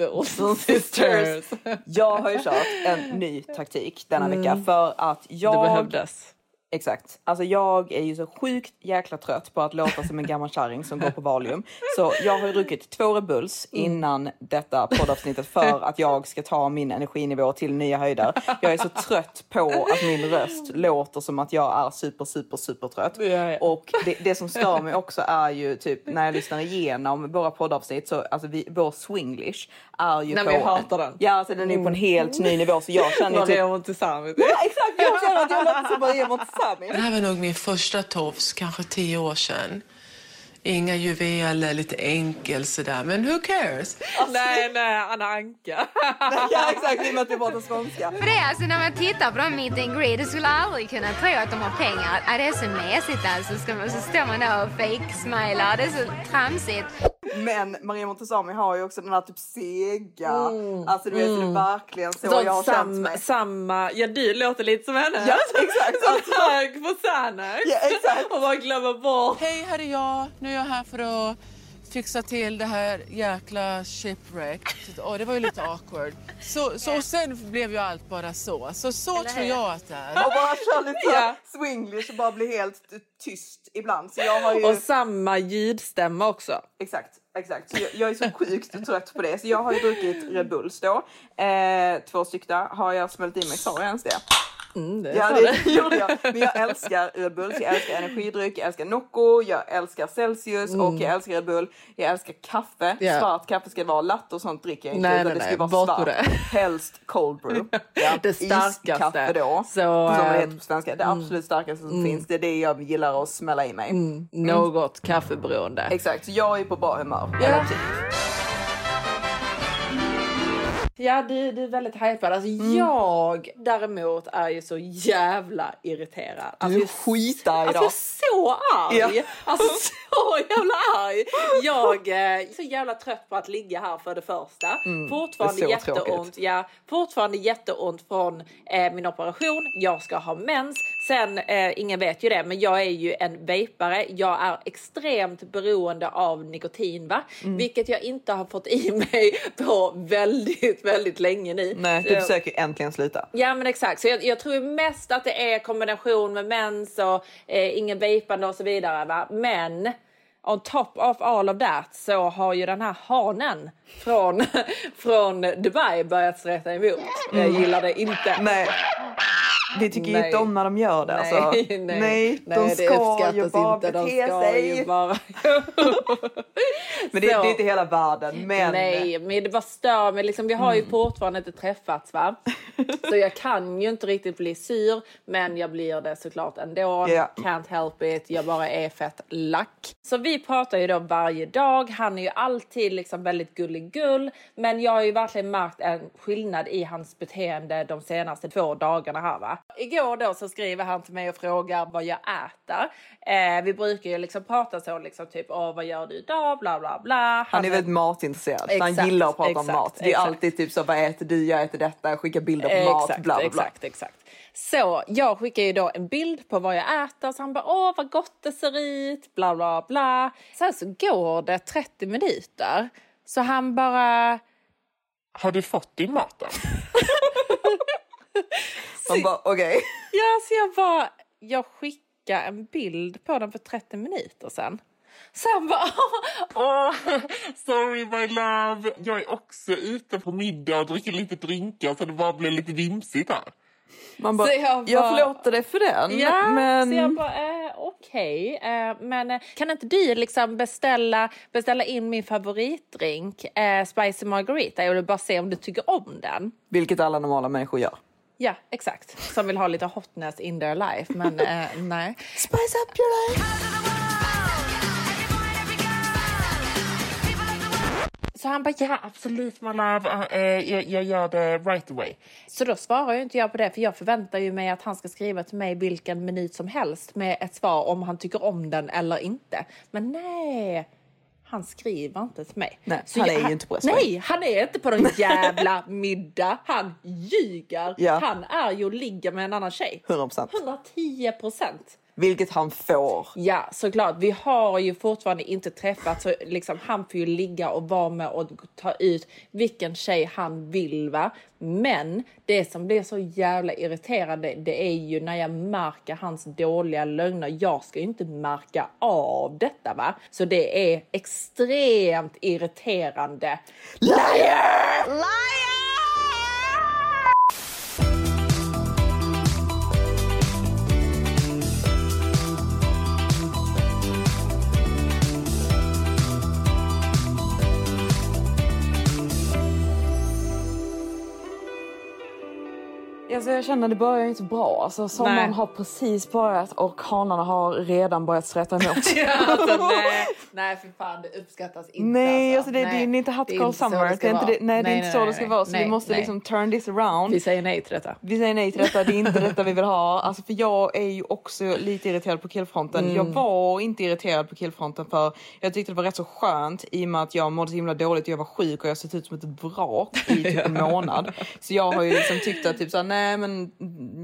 The Olsen Sisters. Jag har ju kört en ny taktik denna vecka för att jag... Det behövdes. Exakt. Alltså jag är ju så sjukt jäkla trött på att låta som en gammal kärring som går på Valium. Så jag har ju druckit två Red Bulls innan detta poddavsnittet för att jag ska ta min energinivå till nya höjder. Jag är så trött på att min röst låter som att jag är super, super, super trött. Och det, det som stör mig också är ju typ när jag lyssnar igenom våra poddavsnitt så alltså vi, vår swinglish är ju Nej, på... men jag hatar den. Ja, alltså den är på en helt ny nivå så jag känner typ... Maria Montesami. Ja, exakt! Jag känner att jag låter som Maria Montesami. Det här var nog min första tofs, kanske tio år sedan. Inga juveler, lite enkel sådär. Men who cares? Nej, nej, Anna Anka. Ja, exakt. I och med att vi pratar skånska. För det är alltså när man tittar på dem meet and greet, du skulle aldrig kunna tro att de har pengar. Det är så mesigt alltså. Ska man, så står man där och fake-smilar. Det är så tramsigt. Men Maria Montesami har ju också den här typ sega. Alltså du vet, så det är verkligen så Sånt jag har känt sam, mig. samma, ja du låter lite som henne. Ja, exakt. Så hög på Xanax. Ja, exakt. Och bara glömmer bort. Hej, här är jag. Nu är jag här för att fixa till det här jäkla shipwreck. Och det var ju lite awkward. Så, så och sen blev ju allt bara så. Så så tror jag att det är. Och bara kör lite så Ja. swinglish och bara bli helt tyst ibland. Så jag har ju... Och samma ljudstämma också. Exakt, exakt. Så jag, jag är så sjukt trött på det. Så jag har ju druckit Red Bulls då. Eh, två stycken har jag smält i mig. Sa jag ens det? Mm, det Ja, det gjorde jag. Men jag älskar Red Bulls, jag älskar energidryck, jag älskar Nocco, jag älskar Celsius och jag älskar Red Bull. Jag älskar kaffe. Mm. Ja. Svart kaffe ska det vara. Latte och sånt dricker jag inte. Nej, utan nej, det ska nej. vara Bort svart. det. Helst cold brew. Ja. Det starkaste. Iskaffe då. Så, som det heter på svenska. Det absolut starkaste som finns. Det är det jag gillar att smälla i mig. Något kaffeberoende. Exakt, så jag är på bra humör. hela tiden. Ja, du, du är väldigt hypad. Alltså, Mm. Jag däremot är ju så jävla irriterad. Alltså, Du är skitarg Alltså jag idag. är så arg! Ja. Alltså så jävla arg! Jag eh, är så jävla trött på att ligga här för det första. fortfarande Mm, det är så jätteont. tråkigt. Ja, fortfarande jätteont från eh, min operation. Jag ska ha mens. Sen, eh, ingen vet ju det, men jag är ju en vapare. Jag är extremt beroende av nikotin, va? Mm. Vilket jag inte har fått i mig på väldigt, väldigt länge nu. Nej, du försöker äntligen sluta. Ja men exakt, så jag, jag tror mest att det är kombination med mens och eh, ingen vejpande och så vidare. Va? Men on top of all of that så har ju den här hanen från, från Dubai börjat streta emot. Jag gillar det inte. Nej. Vi tycker Nej. inte om när de gör det. Nej, alltså. nej, nej, de det ska ju bara inte. De bete ska sig. ju bara... Men det, det är inte hela världen. Men Nej, men det bara stör mig. Liksom, vi har ju fortfarande inte träffats va? Så jag kan ju inte riktigt bli sur, men jag blir det såklart ändå. Ja. Can't help it, jag bara är fett lack. Så vi pratar ju då varje dag. Han är ju alltid liksom väldigt gullig gull, men jag har ju verkligen märkt en skillnad i hans beteende de senaste två dagarna här va. Igår då så skriver han till mig och frågar vad jag äter. Eh, vi brukar ju liksom prata så liksom typ, åh vad gör du idag, bla bla bla. han är väldigt matintresserad. så han Exakt, gillar att prata om exakt, mat. Det är exakt. alltid typ så, vad äter du? Jag äter detta. Skicka bilder på mat. Exakt, Bla, bla, bla. exakt, exakt. Så jag skickar ju då en bild på vad jag äter. Så han bara, åh vad gott det ser ut, bla bla bla. Sen så går det 30 minuter. Så han bara, Har du fått din mat då? Man bara, okej. ja så jag bara, jag skickar en bild på den för 30 minuter sen. Så han bara, Åh, sorry my love. Jag är också ute på middag och dricker lite drinkar så det bara blir lite vimsigt här. Man bara, Så jag jag, bara- förlåter dig för den. Ja, men... så jag bara, eh, okej. Eh, men eh, kan inte du liksom beställa, beställa in min favoritdrink, eh, Spicy Margarita? Jag vill bara se om du tycker om den. Vilket alla normala människor gör. Ja, exakt. Som vill ha lite hotness in their life, men eh, nej. Spice up your life! Så han bara, ja absolut. My love, uh, uh, jag, jag gör det right away. Så då svarar ju inte jag på det, för jag förväntar ju mig att han ska skriva till mig vilken minut som helst med ett svar om han tycker om den eller inte. Men nej, han skriver inte till mig. Nej, Så han är jag- ju inte på restaurang. Nej, han är inte på någon jävla middag. Han ljuger. Ja. Han är ju och ligger med en annan tjej. 100%. 110 procent. Vilket han får. Ja, såklart. Vi har ju fortfarande inte träffats. Så liksom, han får ju ligga och vara med och ta ut vilken tjej han vill. Va? Men det som blir så jävla irriterande det är ju när jag märker hans dåliga lögner. Jag ska ju inte märka av detta. va? Så det är extremt irriterande. Liar! Alltså jag känner det börjar inte bra. Alltså sommaren Nej. har precis börjat och hanarna har redan börjat sträta emot. alltså, nej, nej för fan det uppskattas inte. Nej, alltså det, det är Nej, inte hot girl summer. det är inte det, nej, det är inte så det ska vara. Så nej, vi måste nej. liksom turn this around. Vi säger nej till detta. Vi säger nej till detta, det är inte detta vi vill ha. Alltså för jag är ju också lite irriterad på killfronten. Mm. Jag var inte irriterad på killfronten för jag tyckte det var rätt så skönt i och med att jag mådde så himla dåligt och jag var sjuk och jag har sett ut som ett vrak i typ en månad. Så jag har ju liksom tyckt att typ såhär, nej men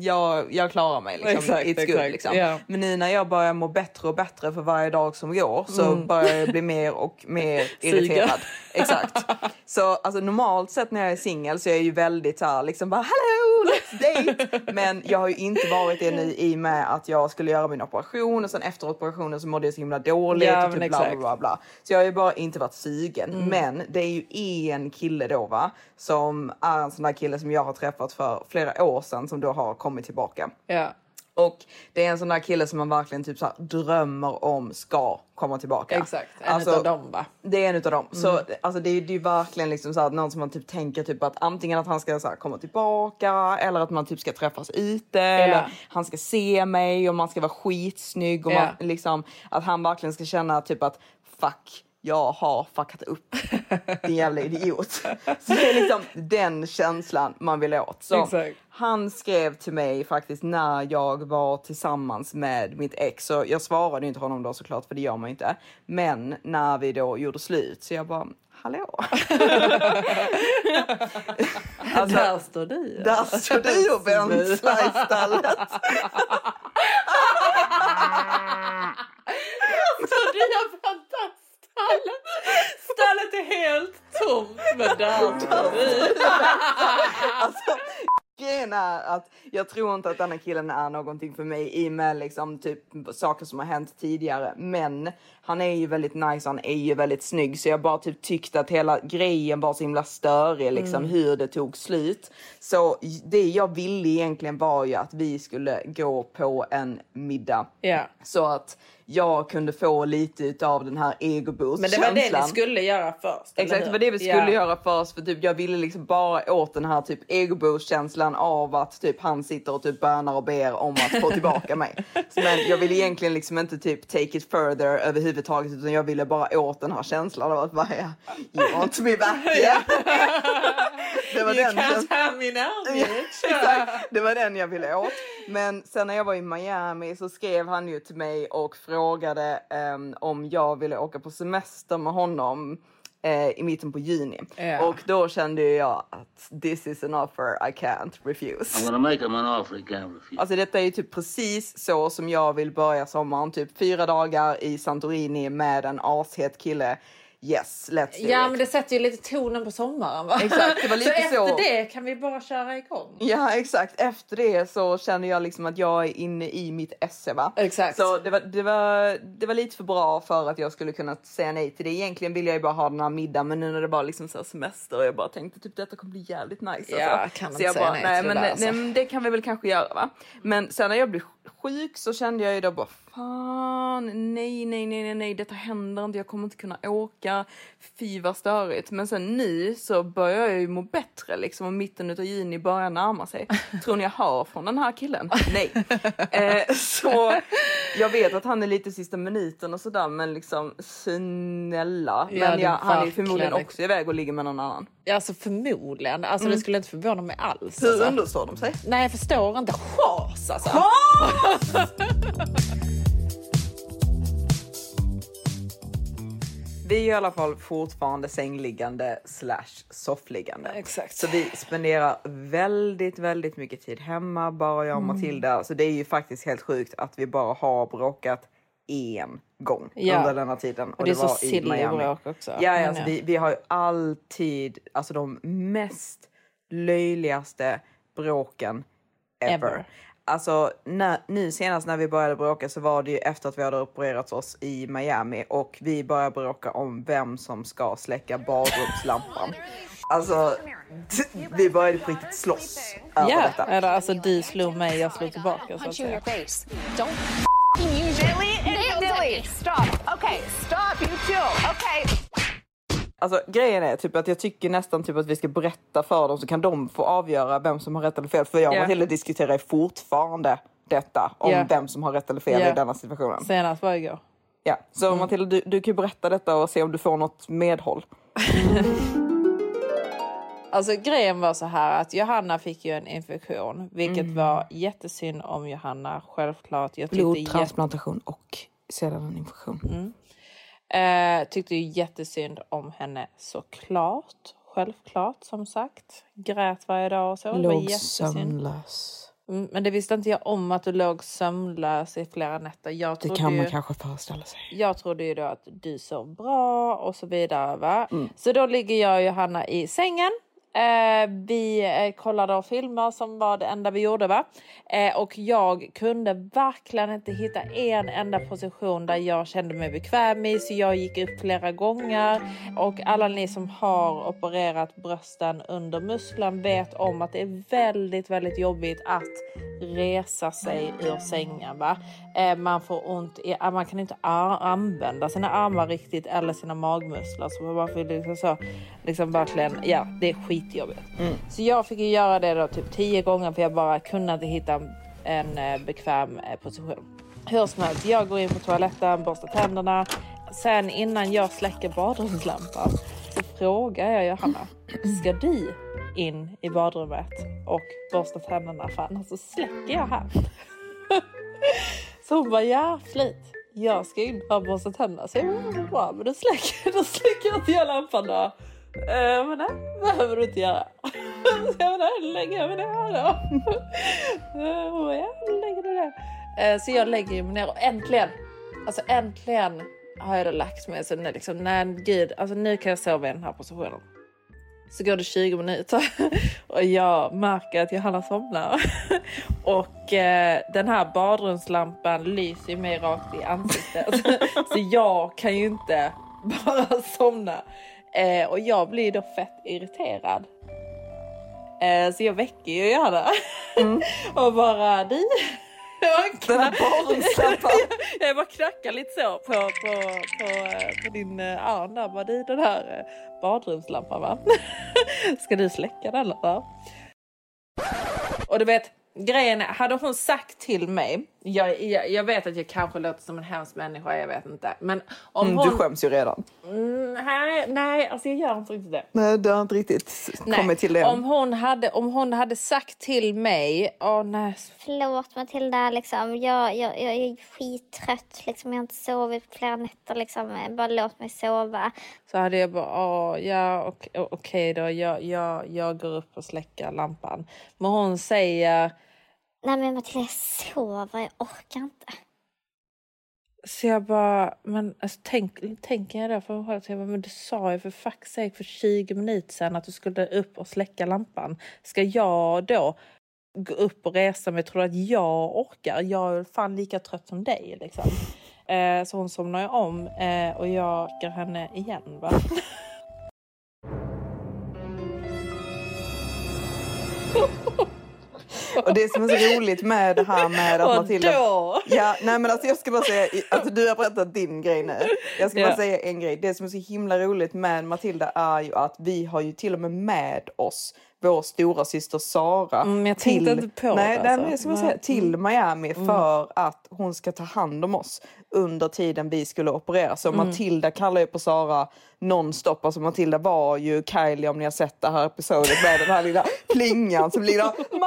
jag, jag klarar mig liksom. Exakt, It's good exakt. liksom. Ja. Men nu när jag börjar må bättre och bättre för varje dag som går så Mm. börjar jag bli mer och mer irriterad. Exakt. Så alltså, normalt sett när jag är singel så är jag ju väldigt så här, liksom bara hello date. Men jag har ju inte varit det nu i och med att jag skulle göra min operation och sen efter operationen så mådde jag så himla dåligt Ja, och typ bla, bla bla bla. Så jag har ju bara inte varit sugen. Mm. Men det är ju en kille då va som är en sån där kille som jag har träffat för flera år sedan som då har kommit tillbaka. Ja. Och det är en sån där kille som man verkligen typ så drömmer om ska komma tillbaka. Exakt, en Alltså, utav dem va? Det är en utav dem. Så Mm. alltså, det, är, det är verkligen liksom så här, någon som man typ tänker typ att antingen att han ska så här, komma tillbaka eller att man typ ska träffas ute eller han ska se mig och man ska vara skitsnygg och Ja. man, liksom, att han verkligen ska känna typ att fuck jag har fuckat upp din jävla idiot. Så det är liksom den känslan man vill åt. Så Exakt. han skrev till mig faktiskt när jag var tillsammans med mitt ex. Så jag svarade inte honom då såklart för det gör man ju inte. Men när vi då gjorde slut så jag bara hallå. alltså, Där står du. där står du och vänslar i stallet. Så du har väntat stallet. Stallet är helt tomt. Där står du. Alltså, grejen är att jag tror inte att denna killen är någonting för mig i och med liksom typ saker som har hänt tidigare. Men han är ju väldigt nice, han är ju väldigt snygg så jag bara typ tyckte att hela grejen var så himla störig liksom Mm. hur det tog slut. Så det jag ville egentligen var ju att vi skulle gå på en middag. Ja. Så att jag kunde få lite av den här egoboost Men det var det ni skulle göra först. Exakt, det var det vi skulle Ja. göra först för typ jag ville liksom bara åt den här typ egoboost känslan av att typ han sitter och typ bönar och ber om att få tillbaka mig. Men jag ville egentligen liksom inte typ take it further överhuvudtaget utan jag ville bara åt den här känslan av att bara ja, you want me back yeah. Det var You den can't have me now bitch. Exakt, det var den jag ville åt. Men sen när jag var i Miami så skrev han ju till mig och frågade ehm, om jag ville åka på semester med honom eh, i mitten på juni. Ja. Och då kände jag att this is an offer I can't refuse. I'm gonna make him an offer he can't refuse. Alltså detta är ju typ precis så som jag vill börja sommaren. Typ fyra dagar i Santorini med en ashet kille. Yes, let's do Ja, it. men det sätter ju lite tonen på sommaren va? Exakt, det var lite så efter så. det kan vi bara köra igång. Ja exakt, efter det så känner jag liksom att jag är inne i mitt esse va. Exakt. Så det var, det, var, det var lite för bra för att jag skulle kunna säga nej till det. Egentligen ville jag ju bara ha den här middagen men nu när det var liksom så semester och jag bara tänkte typ detta kommer bli jävligt nice. Ja, alltså. kan man så jag säga bara, nej nej, till men, det där, nej, alltså. men det kan vi väl kanske göra va. Men sen när jag blev sjuk så kände jag ju då bara fan nej nej nej nej nej detta händer inte jag kommer inte kunna åka. Fy vad störigt. Men sen nu så börjar jag ju må bättre liksom och mitten utav juni börjar närma sig. Tror ni jag hör från den här killen? Nej. Eh, så jag vet att han är lite sista minuten och sådär men liksom snälla. Ja, Men det ja, är han är förmodligen också iväg och ligger med någon annan. Alltså förmodligen. Alltså det skulle inte förvåna mig alls. Hur Alltså. understår de sig? Nej jag förstår inte. Chas alltså. Vi är i alla fall fortfarande sängliggande slash soffliggande. Exakt. Så vi spenderar väldigt, väldigt mycket tid hemma, bara jag och Mm. Matilda. Så det är ju faktiskt helt sjukt att vi bara har bråkat en gång Ja. under denna tiden. Och det är så var i silly Miami. bråk också. Ja, alltså, vi, vi har ju alltid alltså de mest löjligaste bråken ever. Ever. Alltså när, nu senast när vi började bråka så var det ju efter att vi hade opererat oss i Miami och vi började bråka om vem som ska släcka badrumslampan. Alltså vi började på riktigt slåss över Ja, detta. eller alltså du slog mig, jag slog tillbaka så att säga. Stop. Okay, stop you too. Okay. Alltså grejen är typ att jag tycker nästan typ att vi ska berätta för dem så kan de få avgöra vem som har rätt eller fel. För jag och Ja. Matilda diskuterar fortfarande detta om Ja. vem som har rätt eller fel Ja. i denna situationen. Senast var igår. Ja, så Matilda du, du kan ju berätta detta och se om du får något medhåll. Alltså grejen var så här att Johanna fick ju en infektion, vilket Mm. var jättesynd om Johanna. Självklart. Jag Blodtransplantation och sedan en infektion. Eh, tyckte ju jättesynd om henne såklart. Självklart som sagt. Grät varje dag och så. Det var Låg sömnlös. Mm, Men det visste inte jag om att du låg sömnlös i flera nätter. Jag Det kan man ju... kanske föreställa sig. Jag trodde ju då att du sov bra och så vidare. Va? Mm. Så då ligger jag och Johanna i sängen. Eh, vi eh, kollade av filmer som var det enda vi gjorde. va eh, Och jag kunde verkligen inte hitta en enda position där jag kände mig bekväm i. Så jag gick upp flera gånger. Och alla ni som har opererat brösten under musklan vet om att det är väldigt, väldigt jobbigt att resa sig ur sängen. Va? Eh, man får ont i, eh, man kan inte använda sina armar riktigt eller sina magmuskler. Så man får liksom så, liksom verkligen, ja det är skitjobbigt. Så jag fick ju göra det då typ tio gånger för jag bara kunde inte hitta en eh, bekväm eh, position. Hur som helst, jag går in på toaletten, borstar tänderna. Sen innan jag släcker badrumslampan så frågar jag Johanna, ska du in i badrummet och borsta tänderna för annars så släcker jag här. Så hon bara, ja flit. Jag ska in och borsta tänderna. Så jag bara, bra, men då släcker, då släcker inte jag lampan då. Eh, men nej, behöver du inte göra. Så jag bara, nej, lägger jag mig ner då. Hon eh, oh, bara, ja, lägger du där. Eh, Så jag lägger mig ner och äntligen, alltså äntligen har jag då lagt mig. Så nu liksom, nej gud, alltså nu kan jag sova i den här positionen. Så går det 20 minuter och jag märker att Johanna somnar. Och eh, den här badrumslampan lyser mig rakt i ansiktet. Så jag kan ju inte bara somna. Eh, och jag blir då fett irriterad. Eh, så jag väcker ju Johanna. och bara du. Den här badrumslampan. jag bara knackar lite så på, på, på, eh, på din eh, arm där. Bara, du, den här eh, badrumslampan va? Ska du släcka den eller? Och du vet, grejen är, hade hon sagt till mig, jag, jag, jag vet att jag kanske låter som en hemsk människa, jag vet inte. Men om Mm, hon... du skäms ju redan. Mm, nej, nej, alltså jag gör inte riktigt det. Nej, du har inte riktigt Nej. kommit till det. Om hon, hade, om hon hade sagt till mig, åh nej, Förlåt Matilda, liksom. jag, jag, jag är skittrött. Liksom. Jag har inte sovit på flera nätter. Liksom. Bara låt mig sova. så hade jag bara, åh, ja ok- okej då, jag, jag, jag går upp och släcker lampan. Men hon säger, Nej men Matilda, jag sover. Jag orkar inte. Så jag bara, men alltså, tänk, tänker jag då för mig själv, jag bara, men du sa ju för fuck sake för 20 minuter sedan att du skulle upp och släcka lampan. Ska jag då gå upp och resa mig? Tror du att jag orkar? Jag är fan lika trött som dig liksom. Eh, så hon somnar ju om eh, och jag väcker henne igen va. Och det som är så roligt med det här med att Och Matilda... då? Ja, nej men alltså jag ska bara säga, alltså du har berättat din grej nu. Jag ska bara Ja. säga en grej. Det som är så himla roligt med Matilda är ju att vi har ju till och med med oss vår stora syster Sara Mm, på nej, det, alltså. Nej. säga, till Miami för att hon ska ta hand om oss under tiden vi skulle operera. Så Mm. Matilda kallar ju på Sara nonstop. Alltså Matilda var ju Kylie om ni har sett det här episodet med den här lilla plingan som ligger där. Mom!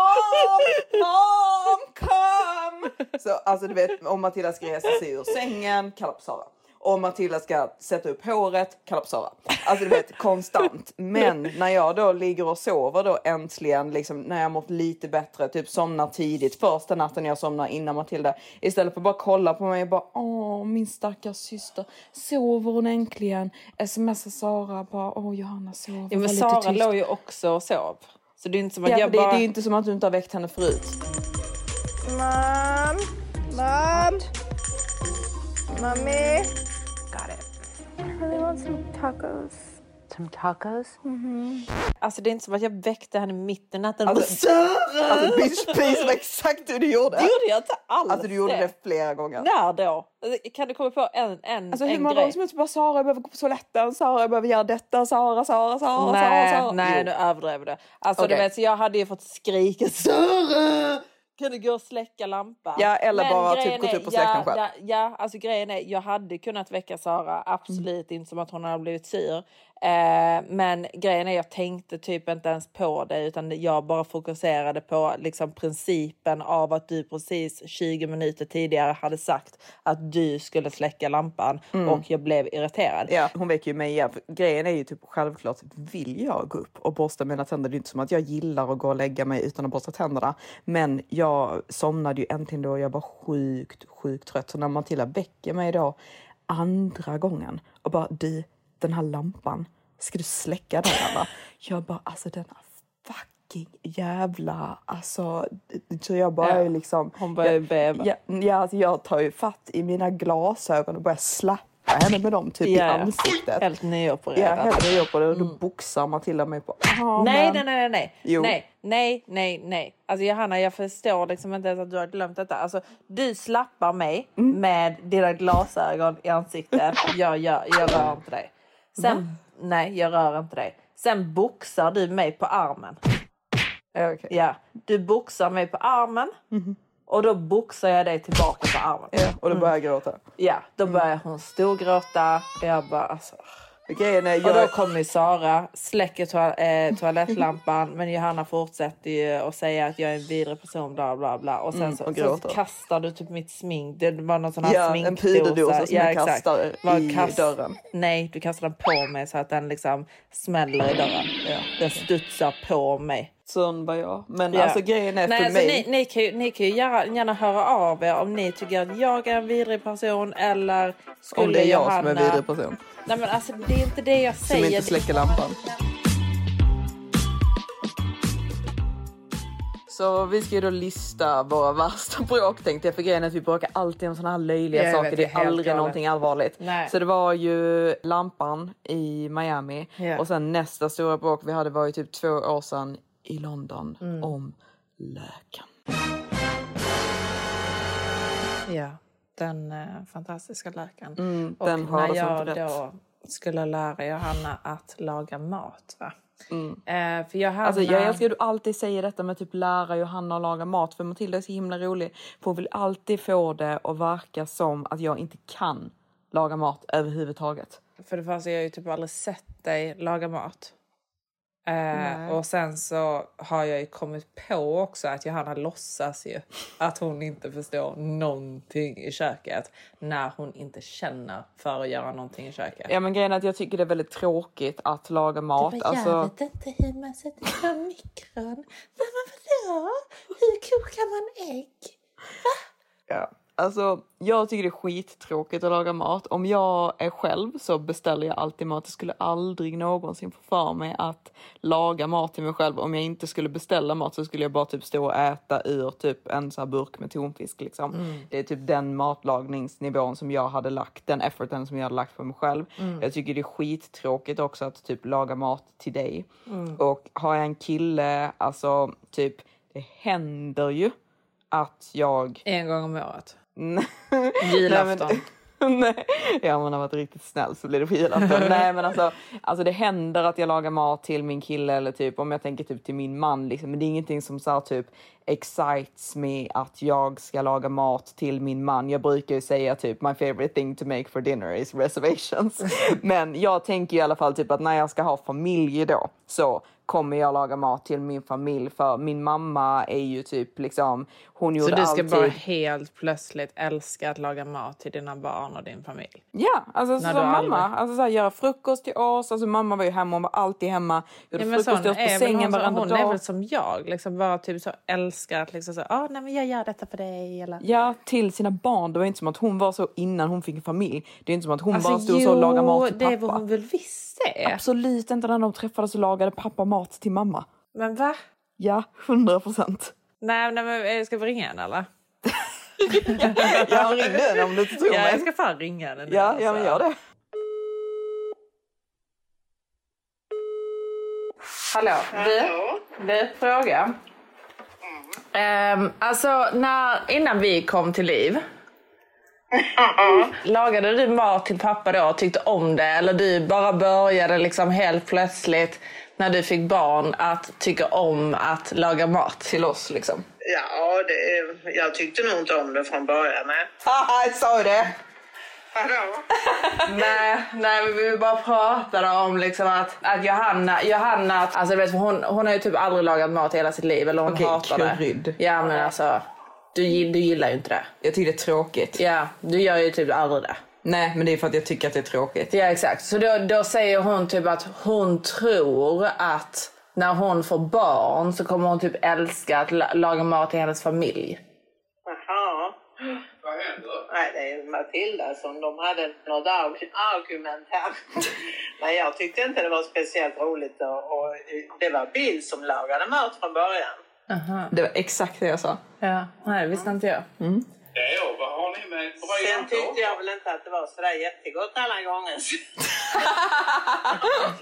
Mom! Come! Så alltså du vet om Matilda ska resa sig ur sängen, kalla på Sara. Om Matilda ska sätta upp håret, kalla på Sara. Alltså du vet konstant. Men när jag då ligger och sover då äntligen, liksom, när jag mått lite bättre, typ somnar tidigt, första natten jag somnar innan Matilda. Istället för att bara kolla på mig och bara åh min stackars syster, sover hon äntligen? Smsar Sara bara åh Johanna sover, Ja, var men lite Sara tyst." låg ju också och sov. Så det är inte som att Ja, jag det, bara... det är inte som att du inte har väckt henne förut. Mom? Mom? Mommy? I really want some tacos. Some tacos? Alltså det är inte som att jag väckte henne mitt i natten. Alltså, alltså bitch please, var exakt det du gjorde. det gjorde jag inte alls. Alltså du gjorde det flera gånger. När då? Kan du komma på en, en, Alltså hur många grej? gånger som helst bara Sara jag behöver gå på toaletten, Sara jag behöver göra detta, Sara, Sara, Sara, nej, Sara, Sara. nej Jo. nu överdriver du. Alltså du Okej. vet, så jag hade ju fått skrika Sara! Kan du gå och släcka lampan? Ja, eller bara typ gått upp och släckt ja, den själv. Ja, ja, alltså grejen är, jag hade kunnat väcka Sara, absolut Mm. inte som att hon hade blivit sur. Eh, men grejen är, jag tänkte typ inte ens på det, utan jag bara fokuserade på liksom principen av att du precis 20 minuter tidigare hade sagt att du skulle släcka lampan och jag blev irriterad. Mm. Ja, hon väcker ju mig igen. Grejen är ju typ självklart, vill jag gå upp och borsta mina tänder? Det är inte som att jag gillar att gå och lägga mig utan att borsta tänderna. Men jag somnade ju äntligen då och jag var sjukt, sjukt trött. Så när Matilda väcker mig då andra gången och bara du, den här lampan, ska du släcka den eller? Jag bara alltså den här fucking jävla, alltså. Så jag bara Ja, är liksom. hon börjar bäva. Ja, ja, alltså jag tar ju fatt i mina glasögon och börjar slappa henne med dem typ i Ja, ja. ansiktet. Helt Ja, nyopererad. helt nyopererad och då boxar Matilda mig på armen. Nej, nej, nej, nej, nej. Jo. nej, nej, nej, nej. Alltså Johanna, jag förstår liksom inte ens att du har glömt detta. Alltså, du slappar mig Mm. med dina glasögon i ansiktet. Jag, jag, jag rör inte dig. Sen, nej, jag rör inte dig. Sen boxar du mig på armen. Okej. Ja, du boxar mig på armen och då boxar jag dig tillbaka på armen. Ja, och då börjar jag gråta. Ja, då börjar hon storgråta jag bara alltså. Grejen är, Och då jag, kommer Sara, släcker toa- eh, toalettlampan men Johanna fortsätter ju att säga att jag är en vidrig person bla bla bla och sen Mm, så, och så kastar du typ mitt smink. Det var någon sån här Ja, en sminkdosa. puderdosa som jag exakt. kastar Bara i dörren. Nej, du kastar den på mig så att den liksom smäller i dörren. Den studsar på mig. Sån var jag. Men Ja. alltså grejen är Nej, för alltså, mig. ni, ni kan ju, ni kan ju gärna, gärna höra av er om ni tycker att jag är en vidrig person eller skulle Om det är jag Johanna... som är en vidrig person. Nej men alltså det är inte det jag Som säger. inte släcker lampan. Så vi ska ju då lista våra värsta bråk tänkte jag. För grejen är att vi bråkar alltid om såna här löjliga Ja, jag saker. vet, det är aldrig galet. någonting allvarligt. Nej. Så det var ju lampan i Miami. Ja. Och sen nästa stora bråk vi hade var ju typ två år sedan i London Mm. om löken. Ja, den eh, fantastiska löken. Mm, och när jag som rätt. då skulle lära Johanna att laga mat. Va? Eh, för Johanna... Alltså jag älskar att du alltid säger detta med typ lära Johanna att laga mat för Matilda är så himla rolig. För hon vill alltid få det att verka som att jag inte kan laga mat överhuvudtaget. För det första, jag har ju typ aldrig sett dig laga mat. Eh, och sen så har jag ju kommit på också att Johanna låtsas ju att hon inte förstår någonting i köket när hon inte känner för att göra någonting i köket. Ja men grejen är att jag tycker det är väldigt tråkigt att laga mat. Jag Alltså, vet inte hur man sätter på mikron. Men vadå? Hur kokar man ägg? ja. Alltså, jag tycker det är skittråkigt att laga mat. Om jag är själv så beställer jag alltid mat. Jag skulle aldrig någonsin få för mig att laga mat till mig själv. Om jag inte skulle beställa mat så skulle jag bara typ stå och äta ur typ en så burk med tonfisk. Liksom. Mm. Det är typ den matlagningsnivån som jag hade lagt, den efforten som jag hade lagt på mig själv. Mm. Jag tycker det är skittråkigt också att typ laga mat till dig. Mm. Och har jag en kille, alltså typ, det händer ju att jag En gång om året. Julafton. Nej, ja, om man har varit riktigt snäll så blir det på julafton. Nej, men alltså, alltså det händer att jag lagar mat till min kille eller typ om jag tänker typ till min man liksom. Men det är ingenting som så här, typ excites me att jag ska laga mat till min man. Jag brukar ju säga typ my favorite thing to make for dinner is reservations. men jag tänker i alla fall typ att när jag ska ha familj då så kommer jag laga mat till min familj för min mamma är ju typ liksom hon gjorde Så du ska alltid... bara helt plötsligt älska att laga mat till dina barn och din familj? Ja, alltså som mamma. aldrig- Alltså så här, göra frukost till oss. Alltså mamma var ju hemma, hon var alltid hemma. Gjorde Ja, frukost till oss på sängen så- varenda hon dag. är väl som jag, liksom bara typ så älskar att liksom så, ah, nej men jag gör detta för dig eller... Ja, till sina barn. Det var inte som att hon var så innan hon fick en familj. Det är inte som att hon Alltså, bara stod så och lagade mat till det pappa. är vad hon väl visst är. Absolut inte när de träffades och lagade pappa mat till mamma. Men va? Ja, hundra procent. Nej, nej men eh, ska vi ringa henne eller? Jag ringde henne om du inte tror Ja, mig. jag ska fan ringa henne nu, Ja, ja men alltså. gör det. Hallå, du? Du, fråga. Um, alltså, när, innan vi kom till liv. lagade du mat till pappa då och tyckte om det? Eller du bara började liksom helt plötsligt när du fick barn att tycka om att laga mat? Till oss liksom. Ja, det, jag tyckte nog inte om det från början. Nej. Haha, jag sa det! Nej, nej, men vi bara pratade om liksom att, att Johanna, Johanna alltså vet, hon, hon har ju typ aldrig lagat mat i hela sitt liv. Eller hon Okej, hatar det. krydd. Ja men alltså, du, du gillar ju inte det. Jag tycker det är tråkigt. Ja, du gör ju typ aldrig det. Nej, men det är för att jag tycker att det är tråkigt. Ja exakt. Så då, då säger hon typ att hon tror att när hon får barn så kommer hon typ älska att la- laga mat till hennes familj. Jaha. Vad händer? Nej, det är Matilda som de hade något arg- argument här. Nej, jag tyckte inte det var speciellt roligt. Och, och det var Bill som lagade mat från början. Det var exakt det jag sa. Ja, nej det visste inte jag. Ja, vad har ni med Sen tyckte jag väl inte att det var sådär jättegott alla gånger.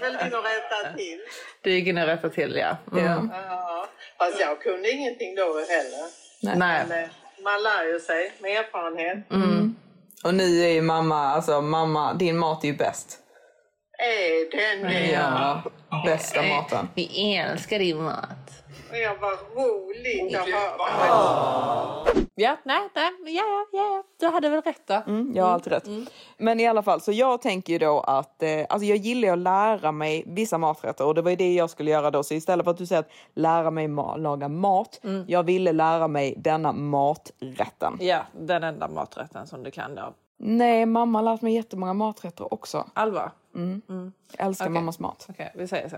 väl in och rätta till. Du gick in och rättade till ja. Mm. Ja, fast jag kunde ingenting då heller. Nej. Men, eh, man lär ju sig med erfarenhet. Mm. Och nu är ju mamma, alltså mamma, din mat är ju bäst. Är den det? Ja, bästa maten. Vi älskar din mat. Ja, vad roligt att höra. Ja, nej, nej, ja, ja, ja, du hade väl rätt då. Mm, jag har alltid rätt. Men i alla fall, så jag tänker ju då att eh, alltså jag gillar ju att lära mig vissa maträtter och det var ju det jag skulle göra då. Så istället för att du säger att lära mig ma- laga mat, jag ville lära mig denna maträtten. Ja, den enda maträtten som du kan då. Nej, mamma har lärt mig jättemånga maträtter också. Alva? Mm. Jag älskar Okej. mammas mat. Okej, vi säger så.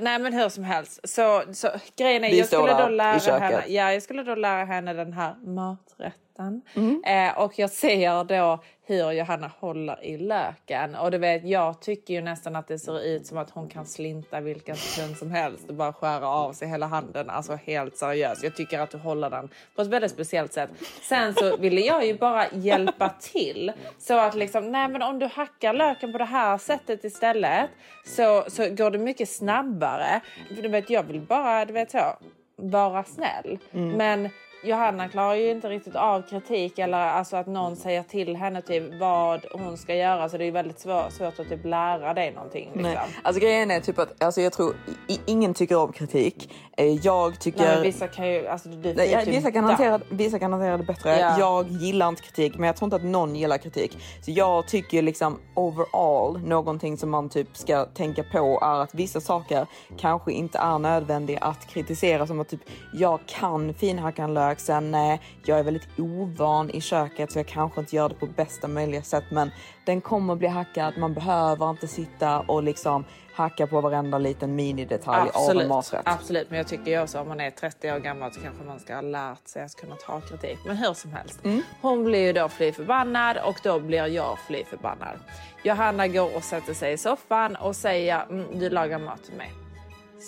Nej men hur som helst. Så, så grejen är, Vi jag skulle då lära henne, ja, jag skulle då lära henne den här maträtten. Mm. Eh, och jag ser då hur Johanna håller i löken. Och du vet, jag tycker ju nästan att det ser ut som att hon kan slinta vilken sekund som helst och bara skära av sig hela handen. Alltså helt seriöst. Jag tycker att du håller den på ett väldigt speciellt sätt. Sen så ville jag ju bara hjälpa till. Så att liksom, nej men om du hackar löken på det här sättet istället så, så går det mycket snabbare. Du vet, jag vill bara, du vet så, vara snäll. Mm. Men Johanna klarar ju inte riktigt av kritik eller alltså att någon säger till henne typ vad hon ska göra. Så det är väldigt svår, svårt att typ lära dig någonting. Liksom. Nej. Alltså grejen är typ att alltså jag tror i, ingen tycker om kritik. Eh, Jag tycker... Nej, vissa kan ju, alltså du Nej, typ vissa, kan hantera, vissa kan hantera det bättre. Ja. Jag gillar inte kritik, men jag tror inte att någon gillar kritik. Så jag tycker liksom overall, någonting som man typ ska tänka på är att vissa saker kanske inte är nödvändiga att kritisera. Som att typ, jag kan finhacka en lök, sagt sen nej, jag är väldigt ovan i köket så jag kanske inte gör det på bästa möjliga sätt men den kommer bli hackad. Man behöver inte sitta och liksom hacka på varenda liten minidetalj av en maträtt. absolut, men jag tycker ju också om man är 30 år gammal så kanske man ska ha lärt sig att kunna ta kritik. Men hur som helst. Hon blir ju då fly förbannad och då blir jag fly förbannad. Johanna går och sätter sig i soffan och säger mm, du lagar mat till mig.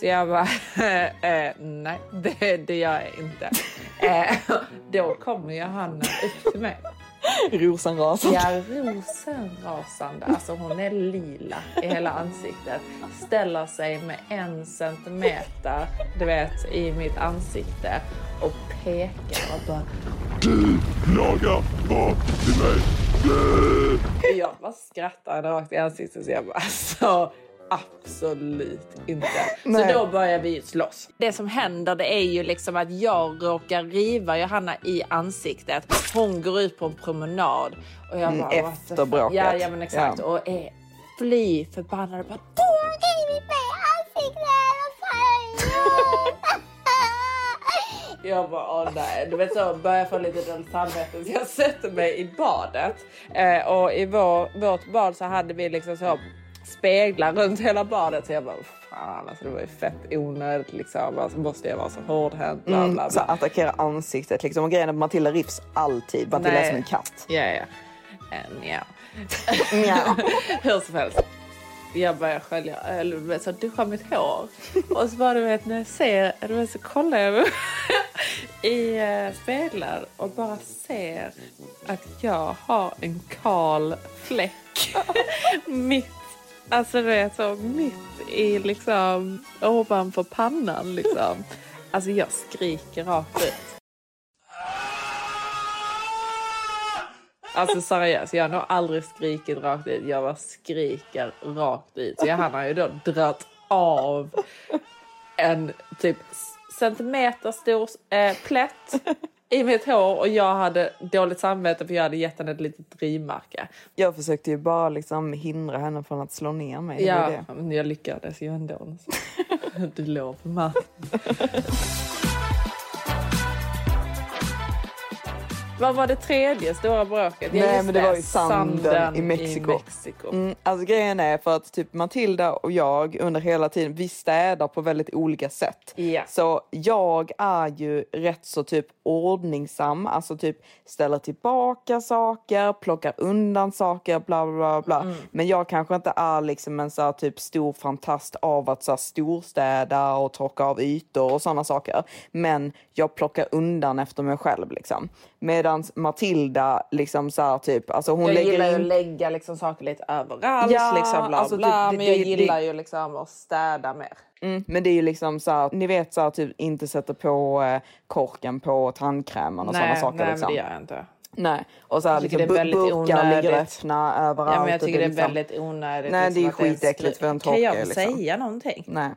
Så jag bara, eh, nej det, det gör jag inte. Eh, då kommer Johanna upp till mig. Rosenrasande. Ja, rosenrasande. Alltså hon är lila i hela ansiktet. Ställer sig med en centimeter, du vet, i mitt ansikte och pekar och bara... Du lagar mat till mig. Du! Jag bara skrattar rakt i ansiktet så jag bara alltså absolut inte. Nej. Så då börjar vi slåss. Det som händer det är ju liksom att jag råkar riva Johanna i ansiktet. Hon går ut på en promenad och jag Mm, bara... the efter bråket. Ja, ja men exakt. Ja. Och är fly förbannad och bara Jag bara, åh nej. Du vet så, börjar jag få lite dåligt samvete så jag sätter mig i badet. Eh, och i vår, vårt bad så hade vi liksom så speglar runt hela badet. Så jag bara, fan alltså det var ju fett onödigt liksom. Alltså måste jag vara så hårdhänt? Bla, bla, Mm, bla. så attackera ansiktet liksom. Och grejen är att Matilda rivs alltid. Matilda är som en katt. Ja, ja. Eh, Nja. Hur som helst. Jag börjar skölja, eller så duscha mitt hår. Och så bara du vet när jag ser, du vet, så kollar jag mig i eh, speglar och bara ser att jag har en kal fläck mitt, alltså du vet så mitt i liksom ovanför pannan liksom. Alltså jag skriker rakt ut. Alltså seriöst, jag har nog aldrig skrikit rakt ut. Jag bara skriker rakt ut. Så han har ju då dragit av en typ centimeter stor eh, plätt i mitt hår och jag hade dåligt samvete för jag hade gett henne ett litet rivmärke. Jag försökte ju bara liksom hindra henne från att slå ner mig. Ja, det. men jag lyckades ju ändå. Du låg på Vad var det tredje stora bråket? Ja, Nej men det var ju sanden, i Mexiko. Mexiko. Mm, alltså grejen är för att typ Matilda och jag under hela tiden, vi städar på väldigt olika sätt. Ja. Så jag är ju rätt så typ ordningsam, alltså typ ställer tillbaka saker, plockar undan saker, bla bla. bla. Mm. Men jag kanske inte är liksom en så här typ stor fantast av att så här storstäda och torka av ytor och sådana saker. Men jag plockar undan efter mig själv liksom. Medan Matilda liksom så här typ, alltså hon jag lägger gillar ju in att lägga liksom saker lite överallt, Ja, liksom bla alltså bla. typ, det- men jag det- gillar det- ju liksom att städa mer. Mm, men det är ju liksom så här, ni vet så här, typ inte sätta på eh, korken på tandkrämen och sådana saker. nej liksom. men det gör jag inte. Nej, och så här, liksom, det är burkar ligger onödigt. öppna överallt. Ja, men jag tycker det är liksom- väldigt onödigt. Nej, det är ju liksom, skitäckligt för en Kan jag liksom. säga någonting? Nej.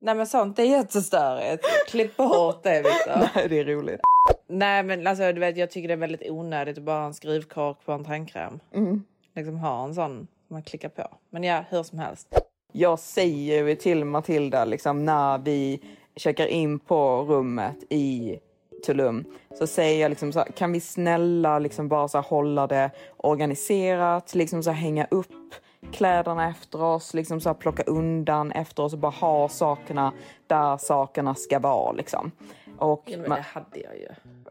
Nej men sånt är jättestörigt. Klipp bort det Victor. Nej, det är roligt. Nej men alltså du vet jag tycker det är väldigt onödigt att bara ha en skruvkork på en tandkräm. Mm. Liksom ha en sån man klickar på. Men ja, hur som helst. Jag säger ju till Matilda liksom när vi checkar in på rummet i Tulum så säger jag liksom så här, kan vi snälla liksom bara så här hålla det organiserat, liksom så här hänga upp kläderna efter oss, liksom så här plocka undan efter oss och bara ha sakerna där sakerna ska vara liksom. Och Ja, men man- det hade jag ju.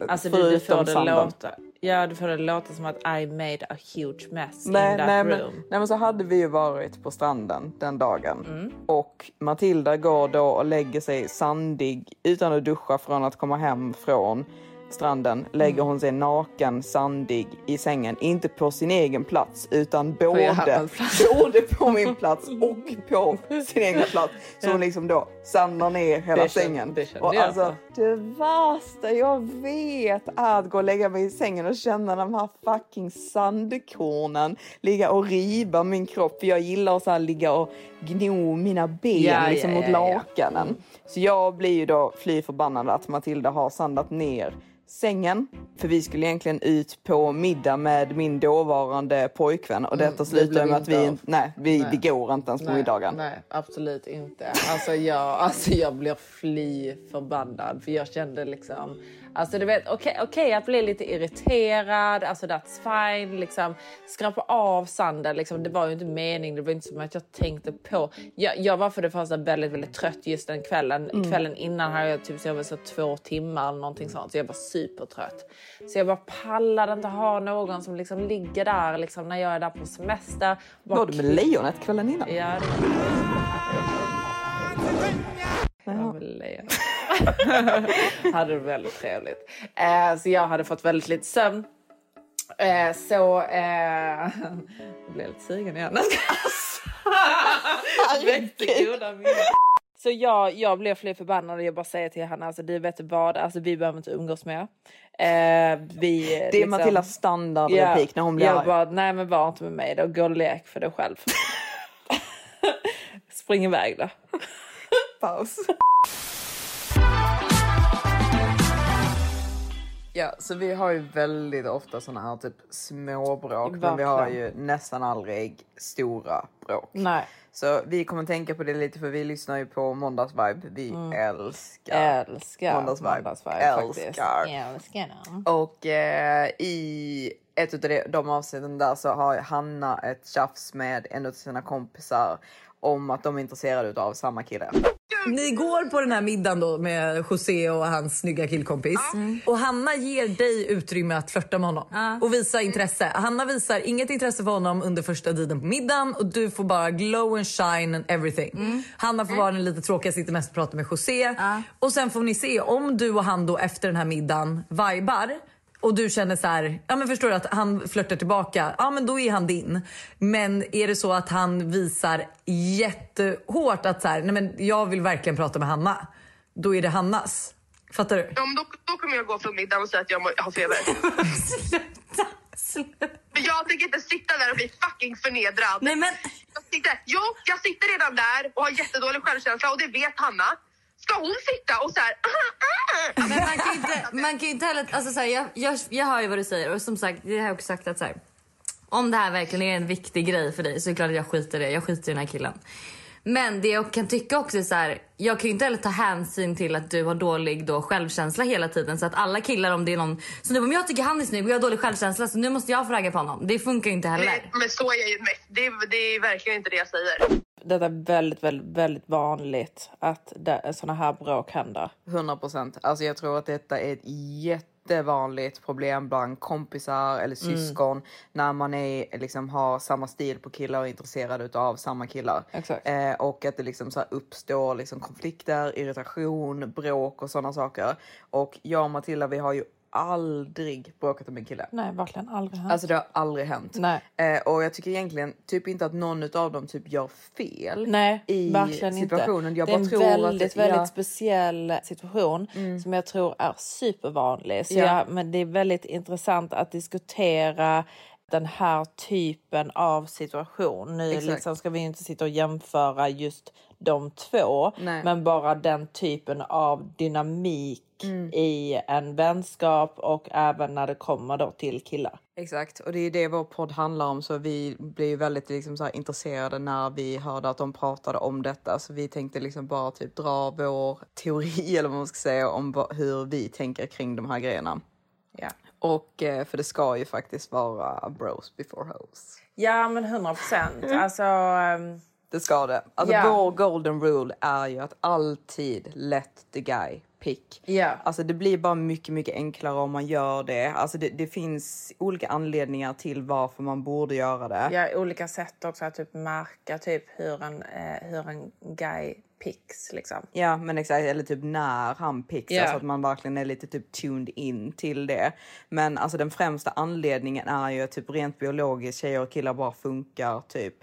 Alltså du, du får det låta. Ja, du får det låta som att I made a huge mess Nej, in that nej, room. men, nej men så hade vi ju varit på stranden den dagen Mm. och Matilda går då och lägger sig sandig utan att duscha från att komma hem från stranden lägger Mm. hon sig naken sandig i sängen. Inte på sin egen plats utan både, både på min plats och på sin egen plats. Så hon liksom då sandar ner hela Det sängen. det och jag alltså, så. det värsta jag vet är att gå och lägga mig i sängen och känna de här fucking sandkornen ligga och riva min kropp. För jag gillar att så här ligga och gno mina ben Ja, liksom ja, mot lakanen. Så jag blir ju då fly förbannad att Matilda har sandat ner sängen. För vi skulle egentligen ut på middag med min dåvarande pojkvän och detta Mm, det slutade med att inte vi, av. nej, vi, Nej. vi går inte ens på Nej, middagen. Nej, absolut inte. Alltså jag, alltså jag blir fly förbannad för jag kände liksom, alltså du vet, okej okej att bli lite irriterad, alltså that's fine, liksom skrapa av sanden, liksom, det var ju inte mening, det var inte som att jag tänkte på. Jag, jag var för det första väldigt, väldigt trött just den kvällen. Mm. Kvällen innan hade jag typ sovit så två timmar eller någonting sånt, så jag var supertrött. Så jag bara pallade inte ha någon som liksom ligger där liksom när jag är där på semester. Bara Var du med lejonet kvällen innan? Ja, det lejon. hade det väldigt trevligt. Eh, så jag hade fått väldigt lite sömn. Eh, så... Eh, jag blev lite sugen igen. Väckte goda minnen. Så jag, jag blev fly förbannad och jag bara säger till henne, alltså du vet vad, alltså vi behöver inte umgås mer. Eh, vi, Det är Matildas standardreplik när hon blir Jag arg. bara, nej men var inte med mig då, gå och lek för dig själv. Spring iväg då. Paus. Ja, så vi har ju väldigt ofta såna här typ småbråk, men vi har ju nästan aldrig stora bråk. Nej. Så vi kommer tänka på det lite för vi lyssnar ju på måndagsvibe. Vi älskar, Mm. Älskar måndagsvibe. måndagsvibe faktiskt. älskar. Älskar. Och eh, i ett av de, de avsnitten där så har Hanna ett tjafs med en av sina kompisar om att de är intresserade av samma kille. Ni går på den här middagen då med José och hans snygga killkompis. Och Hanna ger dig utrymme att flörta med honom och visa intresse. Hanna visar inget intresse för honom under första tiden på middagen och du får bara glow and shine and everything. Hanna får vara den lite tråkiga, sitter mest och pratar med José. Och sen får ni se om du och han då efter den här middagen vibar och du känner så här, ja men förstår du att han flörtar tillbaka, ja men då är han din. Men är det så att han visar jättehårt att så här, nej men jag vill verkligen prata med Hanna, då är det Hannas. Fattar du? Ja, men då, då kommer jag gå från middagen och säga att jag har feber. Men jag tänker inte sitta där och bli fucking förnedrad. Nej, men... jag sitter, jo, jag sitter redan där och har jättedålig självkänsla och det vet Hanna. Ska hon sitta och så här... Men man kan ju inte, man kan inte heller, alltså så här, jag, jag, jag hör ju vad du säger och som sagt, det har jag också sagt att så här, om det här verkligen är en viktig grej för dig så är det klart att jag skiter i det. Jag skiter i den här killen. Men det jag kan tycka också är så här, jag kan ju inte heller ta hänsyn till att du har dålig då självkänsla hela tiden. Så att alla killar om det är någon, så nu om jag tycker han är snygg och jag har dålig självkänsla så nu måste jag få ragga på honom. Det funkar ju inte heller. Nej, men så är jag ju mest. Det, det är verkligen inte det jag säger. Detta är väldigt, väldigt, väldigt vanligt att sådana här bråk händer. 100 procent. Alltså jag tror att detta är ett jättevanligt problem bland kompisar eller Mm. syskon när man är, liksom, har samma stil på killar och är intresserad av samma killar. Eh, och att det liksom så uppstår liksom konflikter, irritation, bråk och sådana saker. Och jag och Matilda vi har ju aldrig bråkat om en kille. Nej, verkligen aldrig hänt. Alltså det har aldrig hänt. Nej. Eh, och jag tycker egentligen typ inte att någon av dem typ gör fel Nej, i verkligen situationen. inte. Jag det är en väldigt, att, väldigt ja, speciell situation som jag tror är supervanlig. Så Ja. ja, men det är väldigt intressant att diskutera den här typen av situation. Nu Exakt. liksom ska vi inte sitta och jämföra just de två, Nej. men bara den typen av dynamik Mm. i en vänskap och även när det kommer då till killar. Exakt, och det är det vår podd handlar om. Så vi blev ju väldigt liksom, så intresserade när vi hörde att de pratade om detta. Så vi tänkte liksom bara typ dra vår teori, eller vad man ska säga, om hur vi tänker kring de här grejerna. Ja. Och eh, för det ska ju faktiskt vara bros before hoes. Ja, men 100 procent. Alltså, ehm, Det ska det. Alltså Ja. vår golden rule är ju att alltid let the guy pick. Ja. Alltså det blir bara mycket, mycket enklare om man gör det. Alltså det, det finns olika anledningar till varför man borde göra det. Ja, olika sätt också att typ märka typ hur en, eh, hur en guy picks liksom. Ja, men exakt. Eller typ när han pixar Ja. så att man verkligen är lite typ tuned in till det. Men alltså den främsta anledningen är ju typ rent biologiskt tjejer och killar bara funkar typ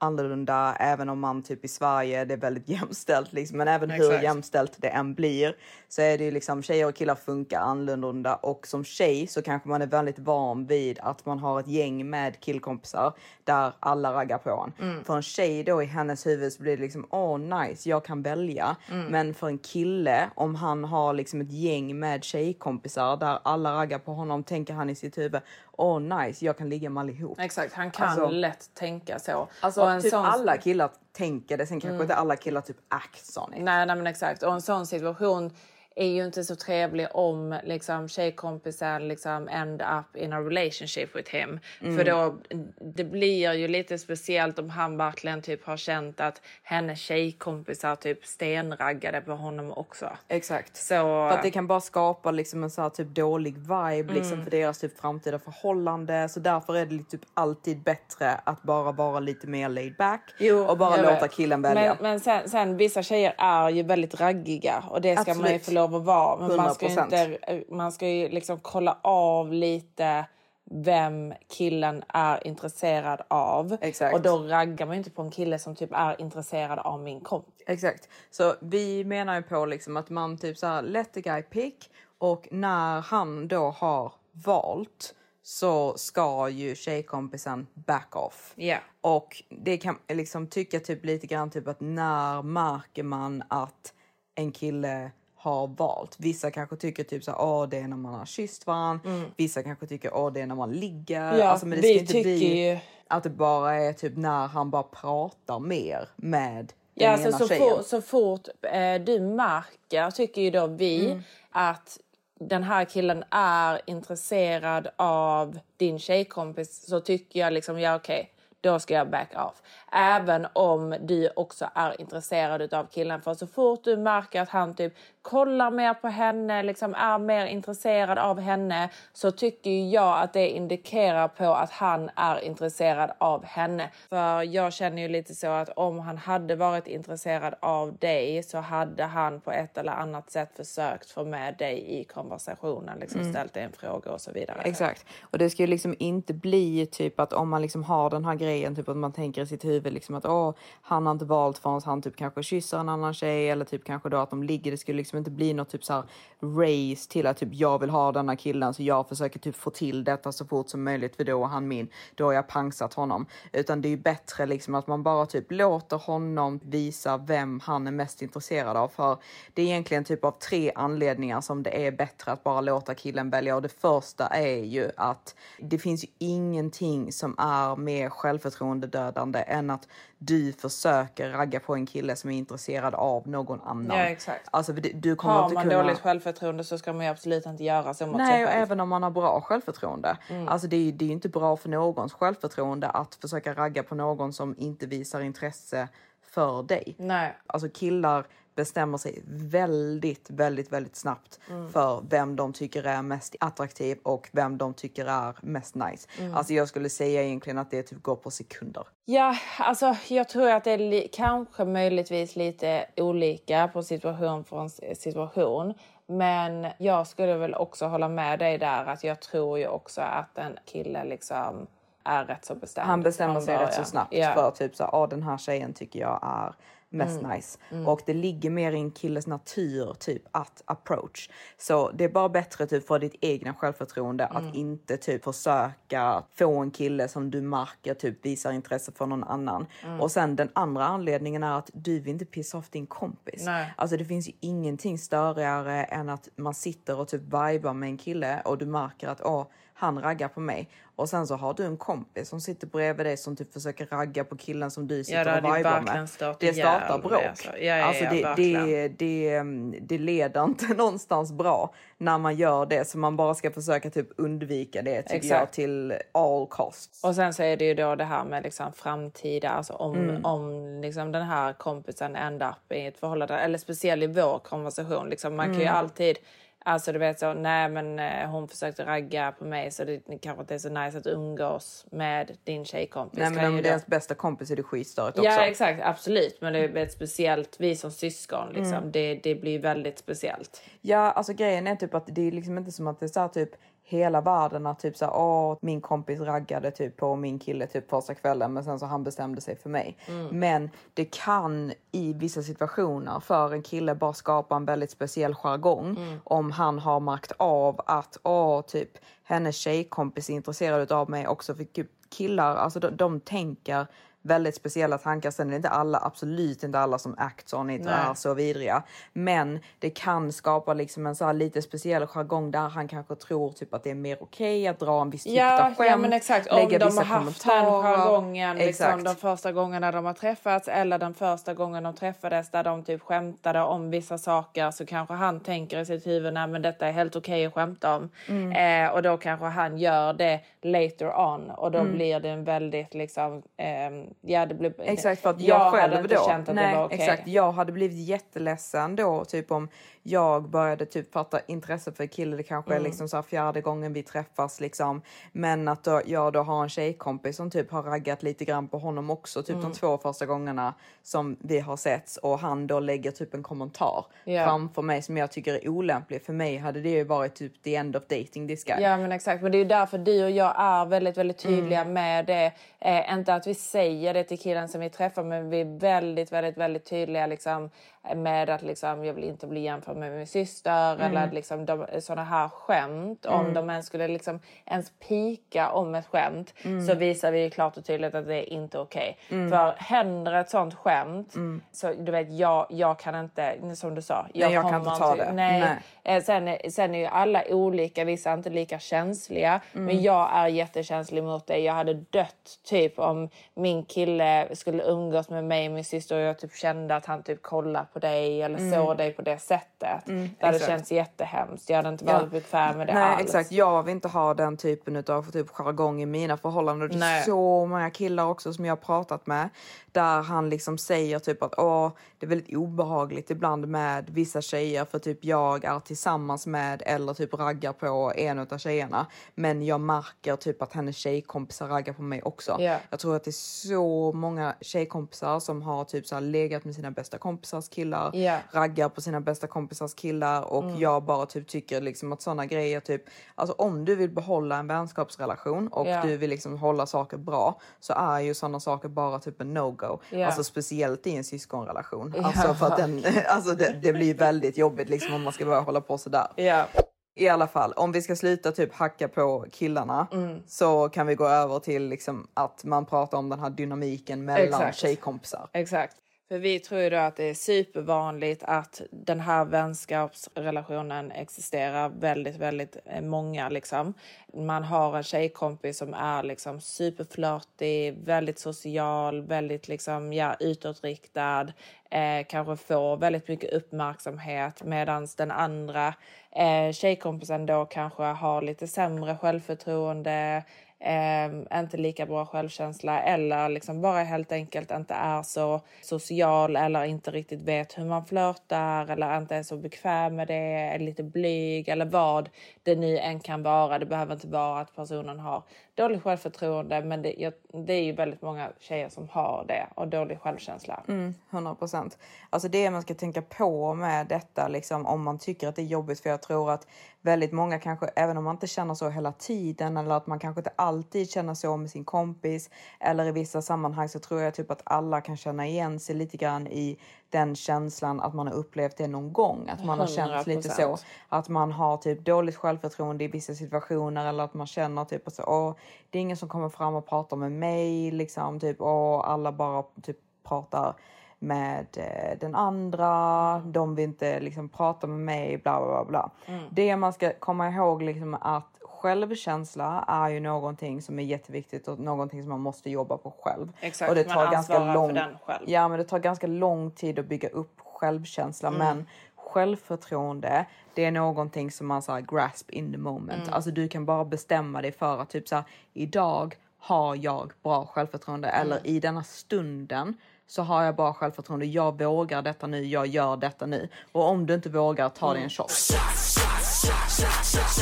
annorlunda även om man typ i Sverige det är väldigt jämställt liksom. men även hur Exakt. jämställt det än blir så är det ju liksom tjejer och killar funkar annorlunda och som tjej så kanske man är väldigt van vid att man har ett gäng med killkompisar där alla raggar på en. Mm. För en tjej då i hennes huvud så blir det liksom åh nice jag kan välja Mm. men för en kille om han har liksom ett gäng med tjejkompisar där alla raggar på honom tänker han i sitt huvud åh nice jag kan ligga med allihop. Exakt, han kan Alltså- lätt tänka så. Alltså typ sån- alla killar tänker det, sen kanske Mm. inte alla killar typ acts on it. Nej, nej men exakt. Och en sån situation är ju inte så trevlig om liksom, tjejkompisen liksom end up in a relationship with him. Mm. För då, det blir ju lite speciellt om han verkligen typ har känt att hennes tjejkompisar typ stenraggade på honom också. Exakt. Så... För att det kan bara skapa liksom en så här typ dålig vibe liksom Mm. för deras typ framtida förhållande. Så därför är det typ alltid bättre att bara vara lite mer laid back och bara låta vet. killen välja. Men, men sen, sen vissa tjejer är ju väldigt raggiga och det ska man ju Absolut. Lov att vara. Men man ska ju 100%. inte, man ska ju liksom kolla av lite vem killen är intresserad av. Exakt. Och då raggar man ju inte på en kille som typ är intresserad av min kompis. Exakt. Så vi menar ju på liksom att man typ så här let the guy pick och när han då har valt så ska ju tjejkompisen back off. Ja. Och det kan liksom tycka typ lite grann typ att när märker man att en kille har valt. Vissa kanske tycker typ så åh det är när man har kysst varandra. Mm. Vissa kanske tycker åh det är när man ligger. Ja, alltså, men det vi ska inte tycker bli att det bara är typ när han bara pratar mer med den Ja, alltså ena så, tjejen. fort, så fort eh, du märker, tycker ju då vi, Mm. att den här killen är intresserad av din tjejkompis så tycker jag liksom, ja okej, då ska jag back off. Även om du också är intresserad av killen. För så fort du märker att han typ kollar mer på henne, liksom är mer intresserad av henne, så tycker jag att det indikerar på att han är intresserad av henne. För jag känner ju lite så att om han hade varit intresserad av dig så hade han på ett eller annat sätt försökt få med dig i konversationen, liksom Mm. ställt dig en fråga och så vidare. Exakt. Och det ska ju liksom inte bli typ att om man liksom har den här grejen, typ att man tänker i sitt huvud liksom att åh, han har inte valt förrän han typ kanske kysser en annan tjej eller typ kanske då att de ligger. Det skulle liksom inte bli något typ så här race till att typ jag vill ha denna killen så jag försöker typ få till detta så fort som möjligt för då är han min. Då har jag pangsat honom. Utan det är ju bättre liksom att man bara typ låter honom visa vem han är mest intresserad av. För det är egentligen typ av tre anledningar som det är bättre att bara låta killen välja. Och det första är ju att det finns ju ingenting som är mer självförtroendedödande än att du försöker ragga på en kille som är intresserad av någon annan. Ja, exakt. Alltså du kommer Har inte man kunna... dåligt självförtroende så ska man ju absolut inte göra så mot Nej, sig och själv. även om man har bra självförtroende. Mm. Alltså det är ju det är ju inte bra för någons självförtroende att försöka ragga på någon som inte visar intresse för dig. Nej. Alltså killar bestämmer sig väldigt, väldigt, väldigt snabbt Mm. för vem de tycker är mest attraktiv och vem de tycker är mest nice. Mm. Alltså jag skulle säga egentligen att det typ går på sekunder. Ja, alltså jag tror att det är kanske möjligtvis lite olika på situation från situation. Men jag skulle väl också hålla med dig där att jag tror ju också att en kille liksom är rätt så bestämd. Han bestämmer sig rätt så snabbt Ja. för typ så ah, den här tjejen tycker jag är mest Mm. nice. Mm. Och det ligger mer i en killes natur typ att approach. Så det är bara bättre typ för ditt egna självförtroende Mm. att inte typ försöka få en kille som du märker typ visar intresse för någon annan. Mm. Och sen den andra anledningen är att du vill inte pissa off din kompis. Nej. Alltså det finns ju ingenting störigare än att man sitter och typ vibar med en kille och du märker att åh, han raggar på mig. Och sen så har du en kompis som sitter bredvid dig som typ försöker ragga på killen som du sitter det och vibar med. Det startar bråk. alltså. Ja, ja, alltså ja, det, det, det, mm, det leder inte någonstans bra när man gör det. Så man bara ska försöka typ undvika det tycker jag till all costs. Och sen så är det ju då det här med liksom framtida, alltså om, Mm. om liksom den här kompisen end up i ett förhållande, eller speciellt i vår konversation. Liksom, man kan ju Mm. alltid, alltså du vet så, nej men eh, hon försökte ragga på mig så det kanske inte är så nice att umgås med din tjejkompis. Nej men om det är ens bästa kompis är det skitstörigt också. Ja exakt, absolut. Men det är ett speciellt, vi som syskon liksom, Mm. det, det blir väldigt speciellt. Ja, alltså grejen är typ att det är liksom inte som att det är så här typ hela världen att typ såhär, åh, min kompis raggade typ på min kille typ första kvällen men sen så han bestämde sig för mig. Mm. Men det kan i vissa situationer för en kille bara skapa en väldigt speciell jargong Mm. om han har märkt av att åh, typ hennes tjejkompis är intresserad av mig också för killar, alltså de, de tänker väldigt speciella tankar. Sen är det inte alla, absolut inte alla som acts on it är så vidriga. Men det kan skapa liksom en så lite speciell jargong där han kanske tror typ att det är mer okej att dra en viss typ Ja, av skämt. ja men exakt. Om lägga de har haft den jargongen liksom, de första gångerna de har träffats eller den första gången de träffades där de typ skämtade om vissa saker så kanske han tänker i sitt huvud nej men detta är helt okej att skämta om. Mm. Eh, och då kanske han gör det later on och då Mm. blir det en väldigt liksom, ehm, ja det blir... Exakt för att jag, hade själv inte då, känt att nej, det var okej. exakt, jag hade blivit jätteledsen då typ om jag började typ fatta intresse för kille. Det kanske Mm. är liksom så här fjärde gången vi träffas liksom. Men att då, jag då har en tjejkompis som typ har raggat lite grann på honom också. Typ Mm. de två första gångerna som vi har setts och han då lägger typ en kommentar Ja. framför mig som jag tycker är olämplig. För mig hade det ju varit typ the end of dating this guy. Ja men exakt, men det är därför du och jag är väldigt, väldigt tydliga Mm. med det. Eh, inte att vi säger det till killen som vi träffar men vi är väldigt, väldigt, väldigt tydliga liksom, med att liksom, jag vill inte bli jämförd med min syster Mm. eller liksom, de, sådana här skämt. Om Mm. de ens skulle liksom, ens pika om ett skämt Mm. så visar vi klart och tydligt att det är inte okej. Mm. För händer ett sånt skämt Mm. så du vet jag, jag kan inte, som du sa, Nej, jag kan inte ta det. Nej. Nej. Eh, Sen, sen är ju alla olika, vissa är inte lika känsliga. Mm. Men jag är jättekänslig mot det. Jag hade dött typ om min kille skulle umgås med mig och min syster och jag typ kände att han typ kollar på dig eller Mm. såg dig på det sättet. Mm, det hade exakt. känts jättehemskt. Jag hade inte varit Ja. bekväm med det Nej alls. exakt, jag vill inte ha den typen av typ jargong i mina förhållanden. Det är Nej. så många killar också som jag har pratat med där han liksom säger typ att åh, det är väldigt obehagligt ibland med vissa tjejer för typ jag är tillsammans med eller typ raggar på en av tjejerna. Men jag märker typ att hennes tjejkompisar raggar på mig också. Ja. Jag tror att det är så många tjejkompisar som har typ så här legat med sina bästa kompisars killar, Ja. raggar på sina bästa kompisars killar och Mm. jag bara typ tycker liksom att såna grejer typ, alltså om du vill behålla en vänskapsrelation och Ja. du vill liksom hålla saker bra så är ju såna saker bara typ en no-go. Ja. Alltså speciellt i en syskonrelation. Alltså för att den, alltså det, det blir väldigt jobbigt liksom om man ska börja hålla på sådär. Ja. I alla fall, om vi ska sluta typ hacka på killarna Mm. så kan vi gå över till liksom att man pratar om den här dynamiken mellan Exakt. tjejkompisar. Exakt. För vi tror ju då att det är supervanligt att den här vänskapsrelationen existerar väldigt, väldigt eh, många liksom. Man har en tjejkompis som är liksom superflörtig, väldigt social, väldigt liksom, ja, utåtriktad, eh, kanske får väldigt mycket uppmärksamhet medan den andra eh, tjejkompisen då kanske har lite sämre självförtroende, eh, inte lika bra självkänsla eller liksom bara helt enkelt inte är så social eller inte riktigt vet hur man flörtar eller inte är så bekväm med det, är lite blyg eller vad det nu än kan vara. Det behöver inte vara att personen har dåligt självförtroende men det, jag, det är ju väldigt många tjejer som har det och dålig självkänsla. Mm, 100 procent. Alltså det man ska tänka på med detta, liksom, om man tycker att det är jobbigt, för jag tror att väldigt många kanske, även om man inte känner så hela tiden eller att man kanske inte alltid känner så med sin kompis eller i vissa sammanhang så tror jag typ att alla kan känna igen sig lite grann i den känslan att man har upplevt det någon gång. Att man har känt lite så. 100%. Att man har typ dåligt självförtroende i vissa situationer eller att man känner typ att så, åh, det är ingen som kommer fram och pratar med mig. Liksom, typ, åh, alla bara typ pratar med eh, den andra. De vill inte liksom prata med mig, bla bla bla. bla. Mm. Det man ska komma ihåg liksom att självkänsla är ju någonting som är jätteviktigt och någonting som man måste jobba på själv. Exakt, och det tar ganska lång. Ja, men det tar ganska lång tid att bygga upp självkänsla. Mm. Men självförtroende, det är någonting som man så här, grasp in the moment. Mm. Alltså du kan bara bestämma dig för att typ så här, idag har jag bra självförtroende eller Mm. i denna stunden så har jag bra självförtroende. Jag vågar detta nu, jag gör detta nu. Och om du inte vågar, ta dig en shot.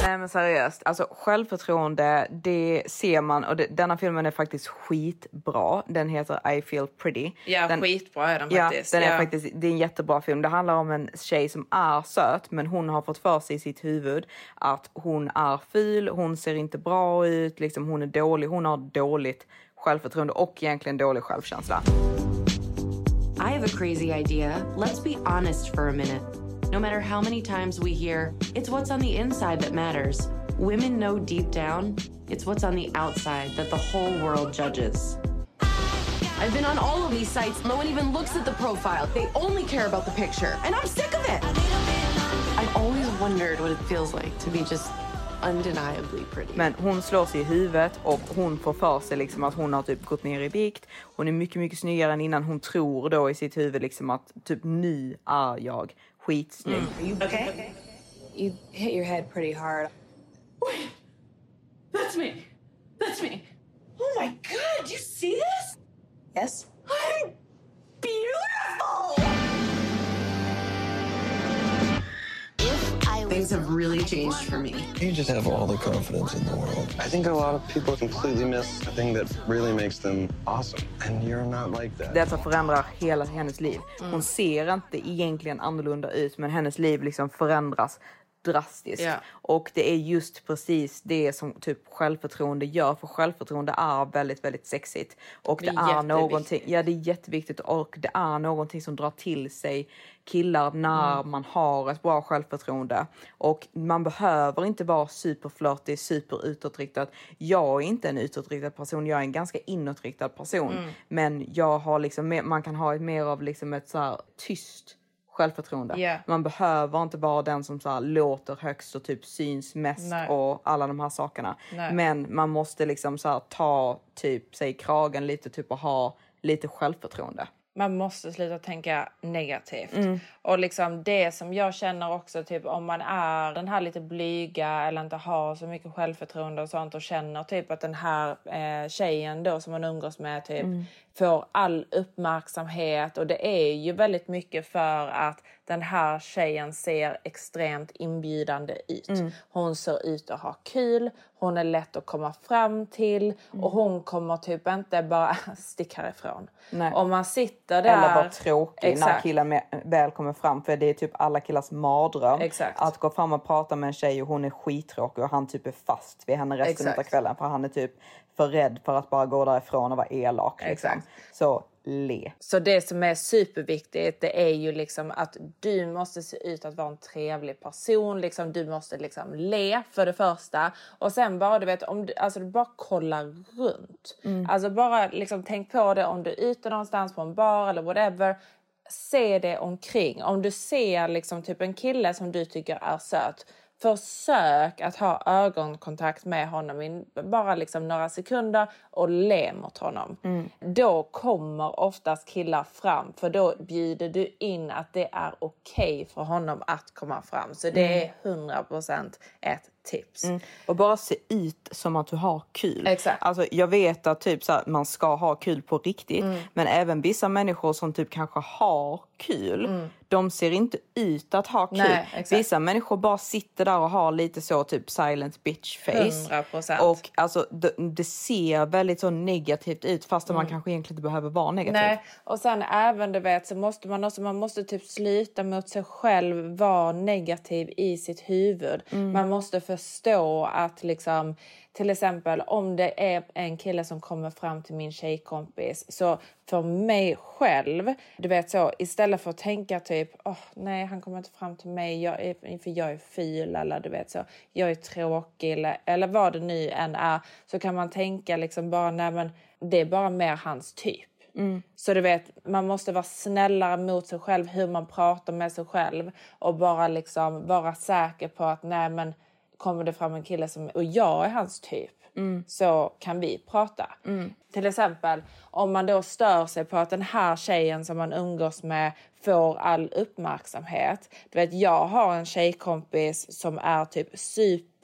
Nej men seriöst, alltså självförtroende det ser man och det, denna filmen är faktiskt skitbra. Den heter I feel pretty. Ja, den, skitbra är den ja, faktiskt. Den är Ja. faktiskt, det är en jättebra film. Det handlar om en tjej som är söt men hon har fått för sig i sitt huvud att hon är ful, hon ser inte bra ut, liksom hon är dålig, hon har dåligt självförtroende och egentligen dålig självkänsla. I have a crazy idea. Let's be honest for a minute. No matter how many times we hear, it's what's on the inside that matters. Women know deep down, it's what's on the outside that the whole world judges. I've been on all of these sites. No one even looks at the profile. They only care about the picture. And I'm sick of it. I've always wondered what it feels like to be just undeniably pretty. Men hon slår sig i huvudet och hon får för sig liksom att hon har typ gått ner i vikt. Hon är mycket, mycket snyggare än innan. Hon tror då i sitt huvud liksom att typ nu är jag skitsnygg. You okay? You hit your head pretty hard. That's me. That's me. Oh my god, you see this? Yes? I'm beautiful! Things have really changed for me. You just have all the confidence in the world. I think a lot of people completely miss the thing that really makes them awesome. And you're not like that. Detta förändrar hela hennes liv. Hon ser inte egentligen annorlunda ut men hennes liv liksom förändras drastiskt. Ja. Och det är just precis det som typ självförtroende gör. För självförtroende är väldigt, väldigt sexigt. Och Det det, är är, någonting, ja det är jätteviktigt och det är någonting som drar till sig killar när Mm. man har ett bra självförtroende. Och man behöver inte vara superflörtig, superutåtriktad. Jag är inte en utåtriktad person, jag är en ganska inåtriktad person. Mm. Men jag har liksom, man kan ha ett mer av liksom ett så här tyst självförtroende. Ja. Man behöver inte vara den som så låter högst och typ syns mest Nej. och alla de här sakerna. Nej. Men man måste liksom så ta typ sig kragen lite typ och ha lite självförtroende. Man måste sluta tänka negativt. Mm. Och liksom det som jag känner också, typ om man är den här lite blyga eller inte har så mycket självförtroende och sånt och känner typ att den här eh, tjejen då som man umgås med typ Mm. får all uppmärksamhet och det är ju väldigt mycket för att den här tjejen ser extremt inbjudande ut. Mm. Hon ser ut att ha kul, hon är lätt att komma fram till Mm. och hon kommer typ inte bara sticka härifrån. Nej. Om man sitter där... Eller vara tråkig när Exakt. killen med, väl kommer fram. För det är typ alla killars mardröm. Exakt. Att gå fram och prata med en tjej och hon är skittråkig och han typ är fast vid henne resten Exakt. av kvällen. För han är typ för rädd för att bara gå därifrån och vara elak. Liksom. Exakt. Så le. Så det som är superviktigt det är ju liksom att du måste se ut att vara en trevlig person. Liksom, du måste liksom le för det första. Och sen bara du vet om du, alltså, du bara kollar runt. Mm. Alltså bara liksom tänk på det om du är ute någonstans på en bar eller whatever. Se det omkring. Om du ser liksom typ en kille som du tycker är söt. Försök att ha ögonkontakt med honom i bara liksom några sekunder och le mot honom. Mm. Då kommer oftast killar fram för då bjuder du in att det är okej för honom att komma fram. Så det är 100% ett tips. Mm. Och bara se ut som att du har kul. Exakt. Alltså, jag vet att typ så här, man ska ha kul på riktigt. Mm. Men även vissa människor som typ kanske har kul. Mm. De ser inte ut att ha kul. Nej, exakt. Vissa människor bara sitter där och har lite så typ silent bitch face. 100%. Och alltså det, det ser väldigt så negativt ut fast man kanske egentligen inte behöver vara negativ. Mm. Nej, och sen även du vet så måste man också, man måste typ sluta mot sig själv vara negativ i sitt huvud. Mm. Man måste förstå att liksom till exempel om det är en kille som kommer fram till min tjejkompis så för mig själv, du vet så istället för att tänka typ åh nej han kommer inte fram till mig jag är, för jag är ful eller du vet så jag är tråkig eller, eller vad det nu än är så kan man tänka liksom bara nej men det är bara mer hans typ. Mm. Så du vet, man måste vara snällare mot sig själv, hur man pratar med sig själv och bara liksom vara säker på att nej men kommer det fram en kille som och jag är hans typ Mm. så kan vi prata. Till exempel om man då stör sig på att den här tjejen som man umgås med får all uppmärksamhet. Du vet, jag har en tjejkompis som är typ super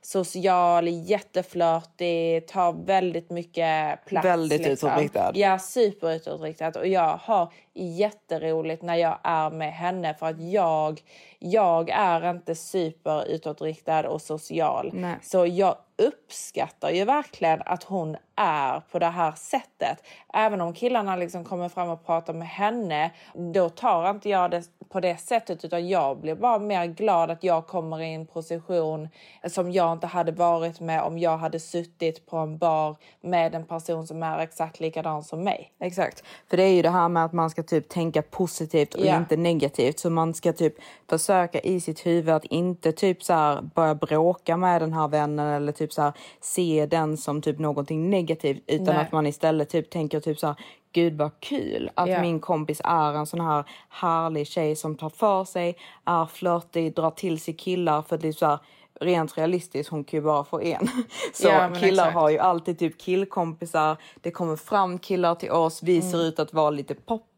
social, jätteflörtig, tar väldigt mycket plats. Väldigt utåtriktad. Ja, superutåtriktad. Och jag har jätteroligt när jag är med henne för att jag, jag är inte superutåtriktad och social. Nej. Så jag uppskattar ju verkligen att hon är på det här sättet. Även om killarna liksom kommer fram och pratar med henne, då tar inte jag det på det sättet utan jag blir bara mer glad att jag kommer i en position som jag inte hade varit med om jag hade suttit på en bar med en person som är exakt likadan som mig. Exakt. För det är ju det här med att man ska typ tänka positivt och Ja. inte negativt. Så man ska typ försöka i sitt huvud att inte typ så här börja bråka med den här vännen eller typ så här se den som typ någonting negativt utan Nej. att man istället typ tänker typ så här Gud vad kul att Ja. min kompis är en sån här härlig tjej som tar för sig, är flörtig, drar till sig killar för att liksom så här, rent realistiskt, hon kan ju bara få en. Så Ja, killar exakt. har ju alltid typ killkompisar. Det kommer fram killar till oss. Vi ser ut att vara lite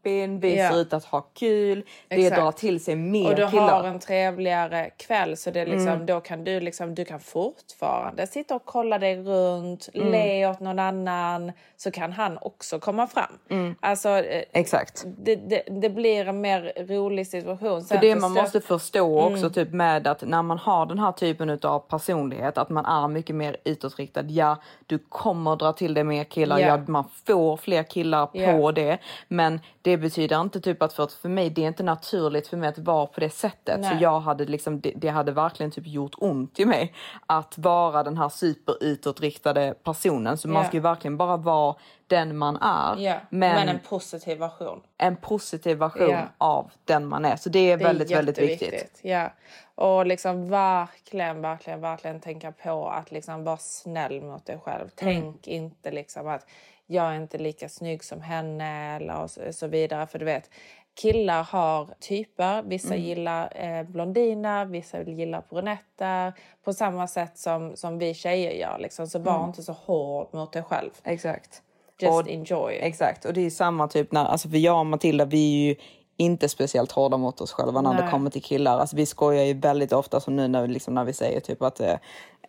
poppin. Vi. Ja. ser ut att ha kul. Det Exakt. drar till sig mer och du killar. har en trevligare kväll så det är liksom, Mm. då kan du liksom, du kan fortfarande sitta och kolla dig runt, Mm. le åt någon annan så kan han också komma fram. Mm. Alltså, eh, Exakt. det, det, det blir en mer rolig situation. För Sen det man måste förstå också Mm. typ med att när man har den här typen av personlighet, att man är mycket mer utåtriktad. Ja, du kommer dra till dig mer killar. Ja. Ja, man får fler killar på Ja. det. Men det betyder inte typ att för, att för mig, det är inte naturligt för mig att vara på det sättet. Nej. Så jag hade liksom, det, det hade verkligen typ gjort ont i mig att vara den här superutåtriktade personen. Så man Ja. ska ju verkligen bara vara den man är. Ja, men, men en positiv version. en positiv version Ja. av den man är. Så det är väldigt, väldigt viktigt. Ja. Och liksom verkligen, verkligen, verkligen tänka på att liksom vara snäll mot dig själv. Tänk inte liksom att jag är inte lika snygg som henne eller så, vidare. För du vet, killar har typer. Vissa Mm. gillar eh, blondiner, vissa gillar brunetter. På samma sätt som, som vi tjejer gör. Liksom. Så var Mm. inte så hård mot dig själv. Exakt. Just Och- enjoy. Exakt, och det är samma typ när, alltså för jag och Matilda vi är ju inte speciellt hårda mot oss själva när det Nej. kommer till killar. Alltså vi skojar ju väldigt ofta som nu när vi, liksom, när vi säger typ att, eh,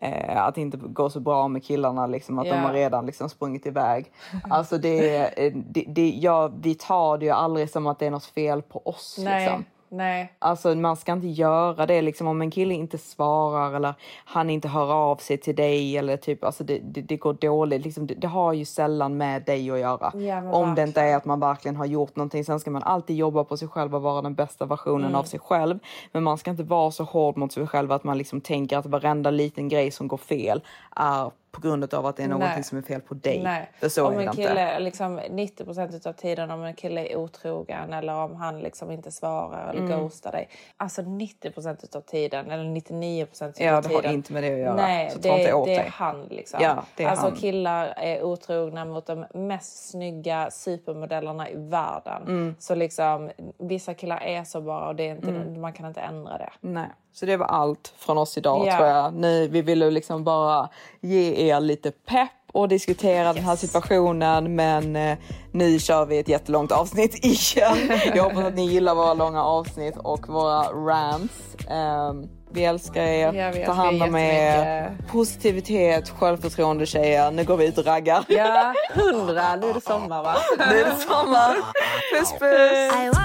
eh, att det inte går så bra med killarna, liksom, att Ja. de har redan liksom sprungit iväg. Alltså det, eh, det, det, ja, vi tar det ju aldrig som att det är något fel på oss. Nej, Liksom. Nej. Alltså man ska inte göra det liksom om en kille inte svarar eller han inte hör av sig till dig eller typ alltså det, det, det går dåligt. Liksom, det, det har ju sällan med dig att göra. Ja, om det inte är att man verkligen har gjort någonting. Sen ska man alltid jobba på sig själv och vara den bästa versionen Mm. av sig själv. Men man ska inte vara så hård mot sig själv att man liksom tänker att varenda liten grej som går fel är på grund av att det är någonting Nej. som är fel på dig. Nej. För så om är en inte. kille, liksom 90% av tiden om en kille är otrogen eller om han liksom inte svarar eller Mm. ghostar dig. Alltså 90% av tiden eller 99% av Ja, det tiden. har inte med det att göra. Nej, Så det, inte åt det är dig. han liksom. Ja, är alltså han. killar är otrogna mot de mest snygga supermodellerna i världen. Mm. Så liksom vissa killar är så bara och det är inte, Mm. man kan inte ändra det. Nej, så det var allt från oss idag Ja. tror jag. Nu, vi ville liksom bara ge er lite pepp och diskutera den här situationen men eh, nu kör vi ett jättelångt avsnitt igen. Jag hoppas att ni gillar våra långa avsnitt och våra rants. Ehm, vi älskar er, Jag vet, ta hand vi om er. Positivitet, självförtroende tjejer. Nu går vi ut och raggar. Ja, hundra. Nu är det sommar va? Nu är det sommar. Puss puss!